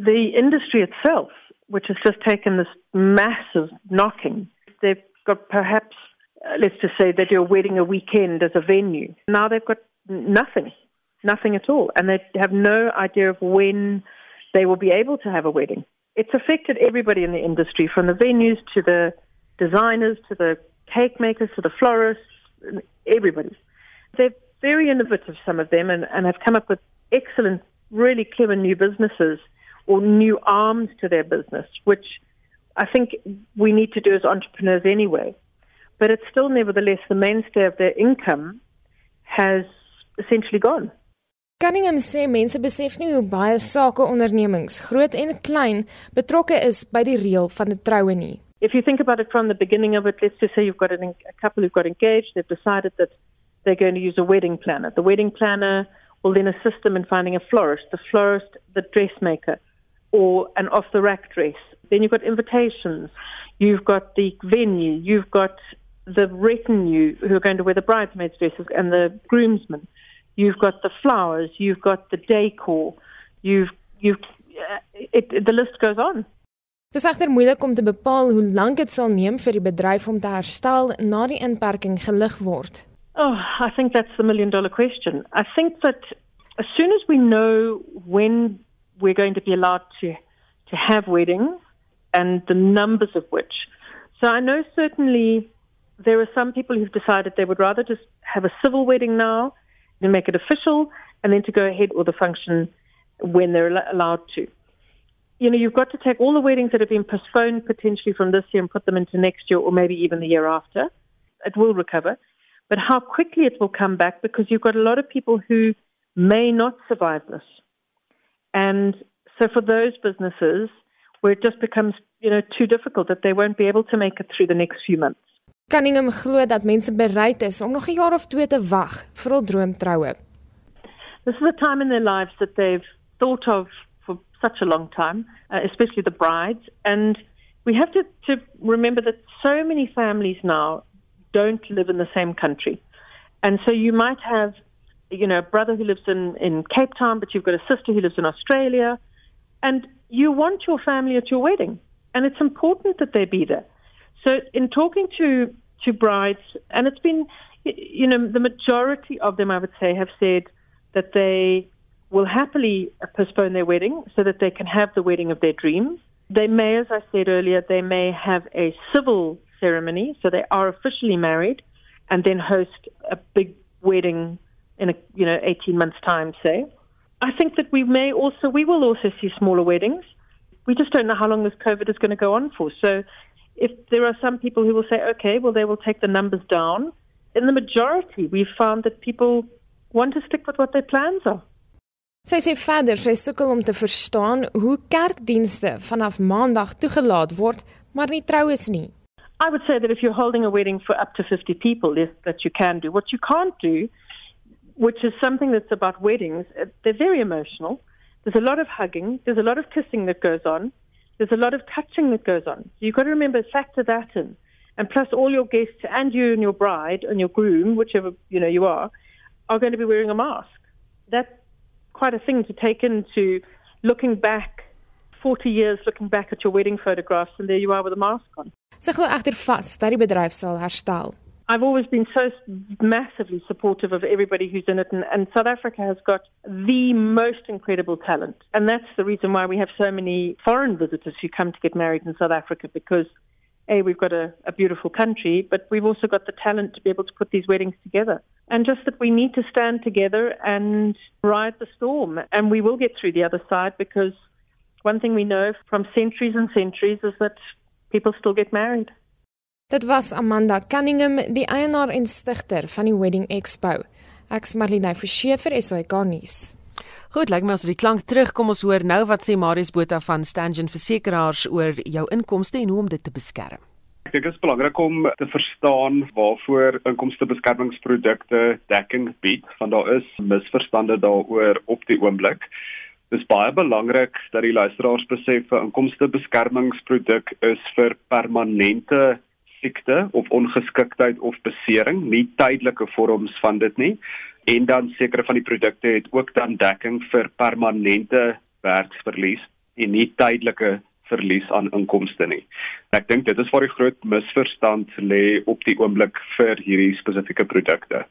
The industry itself, which has just taken this massive knocking, they've got perhaps, uh, let's just say, do a wedding a weekend as a venue. Now they've got nothing, nothing at all. And they have no idea of when they will be able to have a wedding. It's affected everybody in the industry, from the venues to the designers to the cake makers to the florists, everybody. They're very innovative, some of them, and, and have come up with excellent, really clever new businesses or new arms to their business, which I think we need to do as entrepreneurs anyway. But it's still, nevertheless, the mainstay of their income has essentially gone. Cunningham sê mense besef nie hoe baie sakeondernemings, groot en klein, betrokke is by die reël van 'n troue nie. If you think about it from the beginning of it, let's just say you've got an, a couple who've got engaged, they've decided that they're going to use a wedding planner. The wedding planner will then assist them in finding a florist, the florist, the dressmaker, or an off the rack dress. Then you've got invitations, you've got the venue, you've got the retinue who are going to wear the bridesmaids' dresses and the groomsmen. You've got the flowers, you've got the decor, you've you've uh, it, it, the list goes on. Dit is egter moeilik om te bepaal hoe lank dit sal neem vir die bedryf om te herstel na die inperking gelig word. Oh, I think that's the million dollar question. I think that as soon as we know when we're going to be allowed to to have weddings and the numbers of which. So I know certainly there are some people who've decided they would rather just have a civil wedding now and make it official and then to go ahead with the function when they're allowed to you know, you've got to take all the weddings that have been postponed potentially from this year and put them into next year or maybe even the year after. It will recover. But how quickly it will come back because you've got a lot of people who may not survive this. And so for those businesses where it just becomes, you know, too difficult that they won't be able to make it through the next few months. Cunningham glo dat mense bereid is om nog 'n jaar of twee te wag vir hul droomtroue. This is a time in their lives that they've thought of such a long time, uh, especially the brides. And we have to, to remember that so many families now don't live in the same country. And so you might have, you know, a brother who lives in, in Cape Town, but you've got a sister who lives in Australia. And you want your family at your wedding. And it's important that they be there. So in talking to, to brides, and it's been, you know, the majority of them, I would say, have said that they will happily postpone their wedding so that they can have the wedding of their dreams. They may, as I said earlier, they may have a civil ceremony, so they are officially married, and then host a big wedding in a you know 18 months time, say. I think that we may also we will also see smaller weddings. We just don't know how long this COVID is going to go on for. So, if there are some people who will say, okay, well they will take the numbers down. In the majority, we've found that people want to stick with what their plans are. Sy sê verder sy sukkel om te verstaan hoe kerkdienste vanaf maandag toegelaat word, maar nie trou is nie. I would say that if you're holding a wedding for up to 50 people, yes, that you can do. What you can't do, which is something that's about weddings, uh, they're very emotional. There's a lot of hugging, there's a lot of kissing that goes on, there's a lot of touching that goes on. So you've got to remember factor that in. And plus all your guests and you and your bride and your groom, whichever, you know, you are, are going to be wearing a mask. That quite a thing to take into looking back 40 years looking back at your wedding photographs and there you are with a mask on. Sy glo egter vas dat die bedryf sal herstel. I've always been so massively supportive of everybody who's in it, and, and, South Africa has got the most incredible talent. And that's the reason why we have so many foreign visitors who come to get married in South Africa because, A, we've got a, a beautiful country, but we've also got the talent to be able to put these weddings together. And just that we need to stand together and ride the storm. And we will get through the other side because one thing we know from centuries and centuries is that people still get married. Dit was Amanda Cunningham, die eienaar en stigter van die Wedding Expo. Ek's Marlene Verschiefer, SAK nuus. Goed, lyk my as die klank terugkom ons hoor nou wat sê Marius Botha van Stangen Versekeraars oor jou inkomste en hoe om dit te beskerm. Ek dink dit is belangrik om te verstaan waarvoor inkomstebeskermingsprodukte dekking bied, want daar is misverstande daaroor op die oomblik. Dis baie belangrik dat die luisteraars besef 'n inkomstebeskermingsproduk is vir permanente siekte of ongeskiktheid of besering, nie tydelike vorms van dit nie. En dan sekere van die produkte het ook dan dekking vir permanente werksverlies en nie tydelike verlies aan inkomste nie. Ek dink dit is waar die groot misverstand lê op die oomblik vir hierdie spesifieke produkte.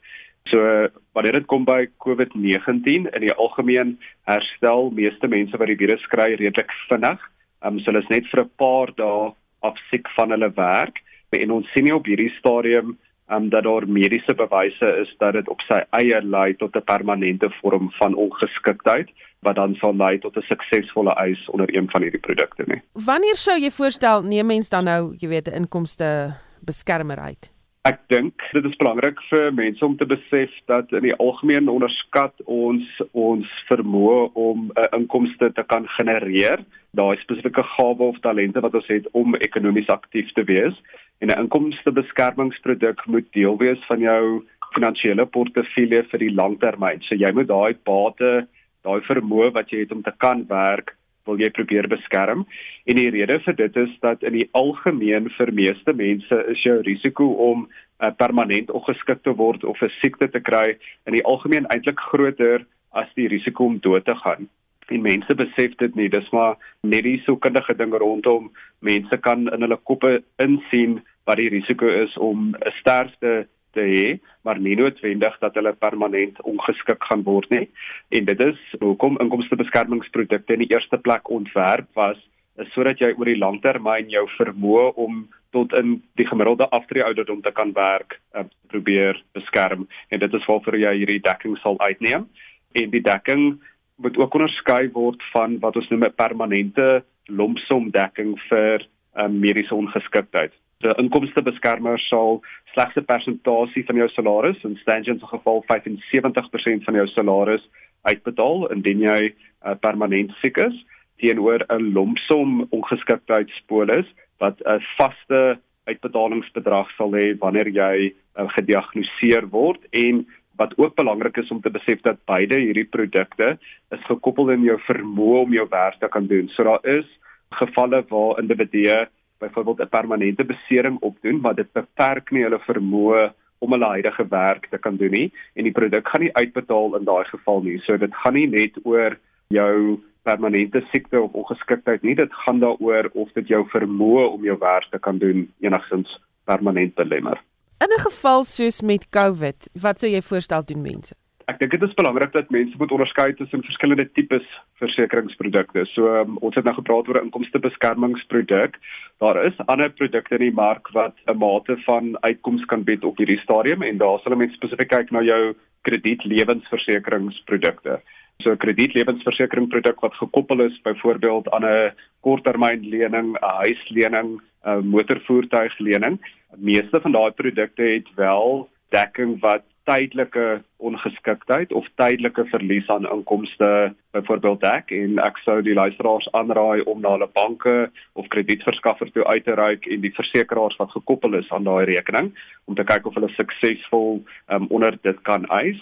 So wanneer dit kom by COVID-19 in die algemeen herstel meeste mense wat die virus kry redelik vinnig. Um, so hulle is net vir 'n paar dae afsiek van hulle werk en ons sien nie op hierdie stadium um, dat daar mediese bewyse is dat dit op sy eie lei tot 'n permanente vorm van ongeskiktheid wat dan sal lei tot 'n suksesvolle eis onder een van hierdie produkte nie. Wanneer sou jy voorstel neem mens dan nou, jy weet, 'n inkomste beskermer uit? Ek dink dit is belangrik vir mense om te besef dat in die algemeen onderskat ons ons vermoë om 'n uh, inkomste te kan genereer, daai spesifieke gawe of talente wat ons het om ekonomies aktief te wees. En 'n inkomstebeskermingsproduk moet deel wees van jou finansiële portefeulje vir die langtermyn. So jy moet daai bate, daai vermoë wat jy het om te kan werk wil jy probeer beskerm en die rede vir dit is dat in die algemeen vir meeste mense is jou risiko om uh, permanent ongeskik te word of 'n siekte te kry in die algemeen eintlik groter as die risiko om dood te gaan. En mense besef dit nie, dis maar net die soekendige ding rondom mense kan in hulle koppe insien wat die risiko is om 'n sterfte te hê, maar nie noodwendig dat hulle permanent ongeskik gaan word nie. En dit is hoekom inkomstebeskermingsprodukte in die eerste plek ontwerp was, is sodat jy oor die langtermyn jou vermoë om tot in die gemiddelde aftreeouderdom te kan werk, uh, probeer beskerm. En dit is waarvoor jy hierdie dekking sal uitneem. En die dekking moet ook onderskei word van wat ons noem 'n permanente lumpsom dekking vir um, mediese ongeskiktheid. Die inkomstebeskermer sal slegs 'n persentasie van jou salaris, in Stangen se geval 75% van jou salaris uitbetaal indien jy uh, permanent siek is teenoor 'n lumpsom ongeskiktheidspolis wat 'n vaste uitbetalingsbedrag sal hê wanneer jy uh, gediagnoseer word en wat ook belangrik is om te besef dat beide hierdie produkte is gekoppel in jou vermoë om jou werk te kan doen. So daar is gevalle waar individue byvoorbeeld 'n permanente besering opdoen, maar dit beperk nie hulle vermoë om hulle huidige werk te kan doen nie en die produk gaan nie uitbetaal in daai geval nie. So dit gaan nie net oor jou permanente siekte of ongeskiktheid nie, dit gaan daaroor of dit jou vermoë om jou werk te kan doen enigstens permanent belemmer. In 'n geval soos met COVID, wat sou jy voorstel doen mense? Ek dink dit is belangrik dat mense moet onderskei tussen verskillende tipes versekeringsprodukte. So um, ons het nou gepraat oor 'n inkomstebeskermingsproduk. Daar is ander produkte in die mark wat 'n mate van uitkoms kan bied op hierdie stadium en daar sal mense spesifiek kyk na jou kredietlewensversekeringsprodukte. So 'n kredietlewensversekeringsproduk wat gekoppel is byvoorbeeld aan 'n korttermynlening, 'n huislening, 'n motorvoertuiglening. Meeste van daai produkte het wel dekking wat tydelike ongeskiktheid of tydelike verlies aan inkomste byvoorbeeld dek en ek sou die luisteraars aanraai om na hulle banke of kredietverskaffers toe uit te reik en die versekeraars wat gekoppel is aan daai rekening om te kyk of hulle suksesvol um, onder dit kan eis.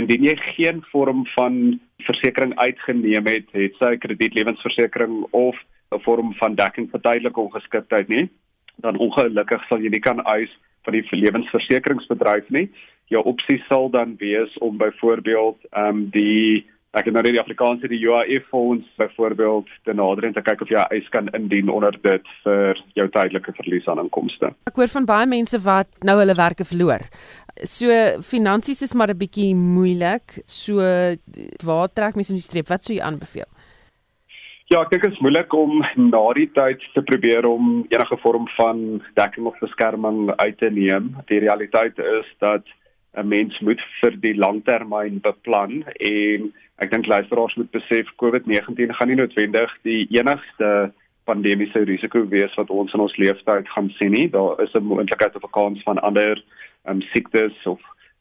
Indien jy geen vorm van versekerings uitgeneem het, het sy kredietlewensversekering of 'n vorm van dekking vir tydelike ongeskiktheid nie, dan ongelukkig sal jy nie kan eis van die lewensversekeringsbedryf nie jou opsie sal dan wees om byvoorbeeld ehm um, die Ek het nou net die Afrikaanse die UIF fonds byvoorbeeld te nader en te kyk of jy eis kan indien onder dit vir jou tydelike verlies aan inkomste. Ek hoor van baie mense wat nou hulle werke verloor. So finansies is maar 'n bietjie moeilik. So waar trek mense in die streep? Wat sou jy aanbeveel? Ja, ek dink dit is moeilik om na die tyd te probeer om enige vorm van dekking of beskerming uit te neem. Die realiteit is dat 'n mens moet vir die langtermyn beplan en ek dink luisteraars moet besef COVID-19 gaan nie noodwendig die enigste pandemiese risiko wees wat ons in ons lewenstyd gaan sien nie. Daar is 'n moontlikheid of 'n kans van ander um, siektes of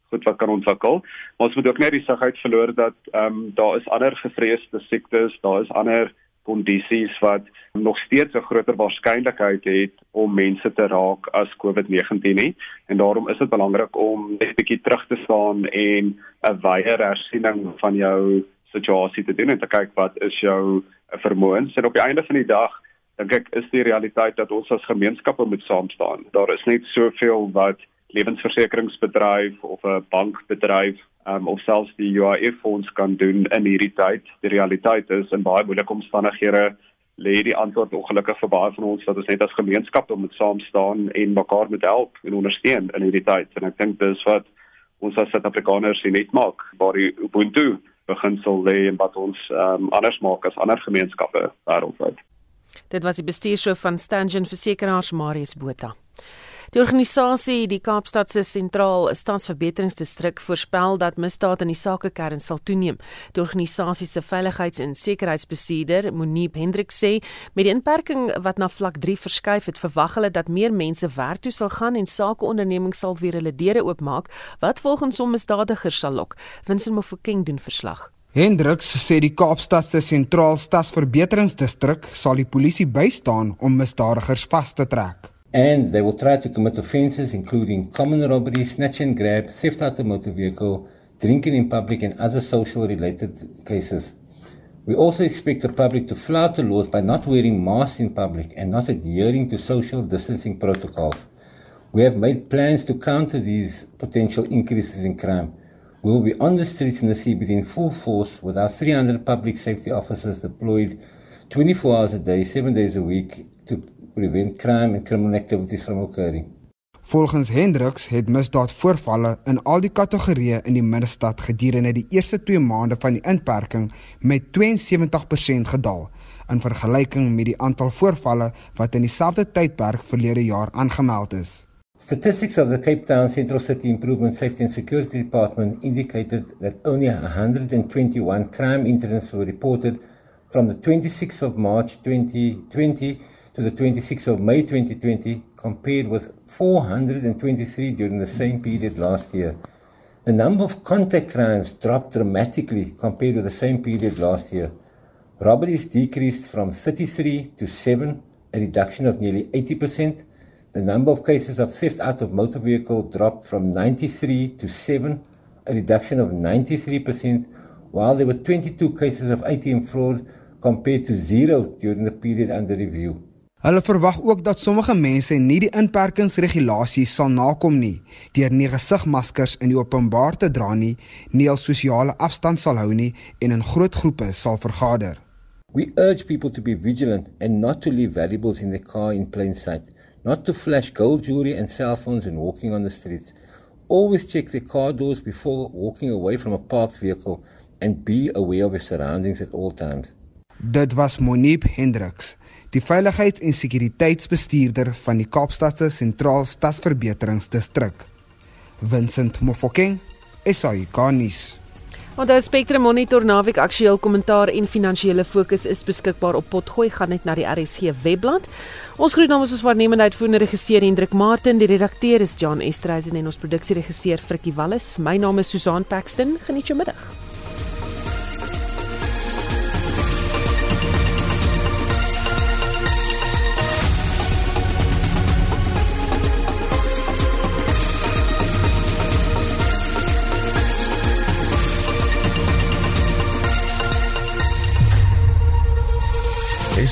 goed wat kan ontwikkel. Maar ons moet ook net die sigheid verloor dat ehm um, daar is ander gevreesde siektes, daar is ander kondisies wat nog steeds 'n groter waarskynlikheid het om mense te raak as COVID-19 nie en daarom is dit belangrik om net 'n bietjie terug te staan en 'n wyeer hersiening van jou situasie te doen en te kyk wat is jou vermoëns en op die einde van die dag dink ek is die realiteit dat ons as gemeenskappe moet saam staan. Daar is net soveel wat lewensversekeringsbedryf of 'n bankbedryf um, of selfs die UIF fonds kan doen in hierdie tyd. Die realiteit is in baie moeilike omstandighede lê die antwoord ongelukkig vir baie van ons dat ons net as gemeenskap moet saam staan en mekaar moet help en ondersteun in hierdie tyd. En ek dink dis wat ons as Suid-Afrikaners net maak waar die Ubuntu beginsel lê en wat ons um, anders maak as ander gemeenskappe wêreldwyd. Dit was die bestuurshoof van Stangen Versekeraars Marius Botha. Die organisasie, die Kaapstad se sentraal stadsverbeteringsdistrik, voorspel dat misdaad in die sakekern sal toeneem. Die organisasie se veiligheids- en sekuriteitsbestuurder, Monique Hendrik sê, met die inperking wat na vlak 3 verskuif het, verwag hulle dat meer mense werk toe sal gaan en sakeondernemings sal weer hulle deure oopmaak, wat volgens hom misdadigers sal lok. Vincent Mofokeng doen verslag. Hendriks sê die Kaapstad se sentraal stadsverbeteringsdistrik sal die polisie bystaan om misdadigers vas te trek. And they will try to commit offences including common robbery, snatch and grab, theft out of motor vehicle, drinking in public, and other social related cases. We also expect the public to flout the laws by not wearing masks in public and not adhering to social distancing protocols. We have made plans to counter these potential increases in crime. We will be on the streets in the CBD in full force with our 300 public safety officers deployed 24 hours a day, 7 days a week to prevent crime and criminal activities from occurring. Volgens Hendriks het misdaadvoorvalle in al die kategorieë in die middestad gedurende die eerste 2 maande van die inperking met 72% gedaal in vergelyking met die aantal voorvalle wat in dieselfde tydperk verlede jaar aangemeld is. Statistics of the Cape Town Central City Improvement Safety and Security Department indicated that only 121 crime incidents were reported from the 26th of March 2020 to the 26th of May 2020 compared with 423 during the same period last year. The number of contact crimes dropped dramatically compared with the same period last year. Robberies decreased from 33 to 7, a reduction of nearly 80%. The number of cases of theft out of motor vehicle dropped from 93 to 7, a reduction of 93%, while there were 22 cases of ATM fraud compared to 0 during the period under review. Hulle verwag ook dat sommige mense nie die inperkingsregulasies sal nakom nie deur nie gesigmaskers in die openbaar te dra nie, nie al sosiale afstand sal hou nie en in groot groepe sal vergader. We urge people to be vigilant and not to leave valuables in their car in plain sight, not to flash gold jewelry and cell phones when walking on the streets. Always check their car doors before walking away from a parked vehicle and be aware of your surroundings at all times. Dit was Monique Hendriks die veiligheids- en sekuriteitsbestuurder van die Kaapstadse Sentraal Stadsverbeteringsdistrik. Vincent Mofokeng, SAICanis. Onthou Spectrum Monitor naweek aktueel kommentaar en finansiële fokus is beskikbaar op Potgooi gaan net na die RSG webblad. Ons groet namens ons waarnemende uitvoerende regisseur Hendrik Martin, die redakteur is John Estreisen en ons produksieregisseur Frikkie Wallis. My naam is Susan Paxton. Geniet jou middag.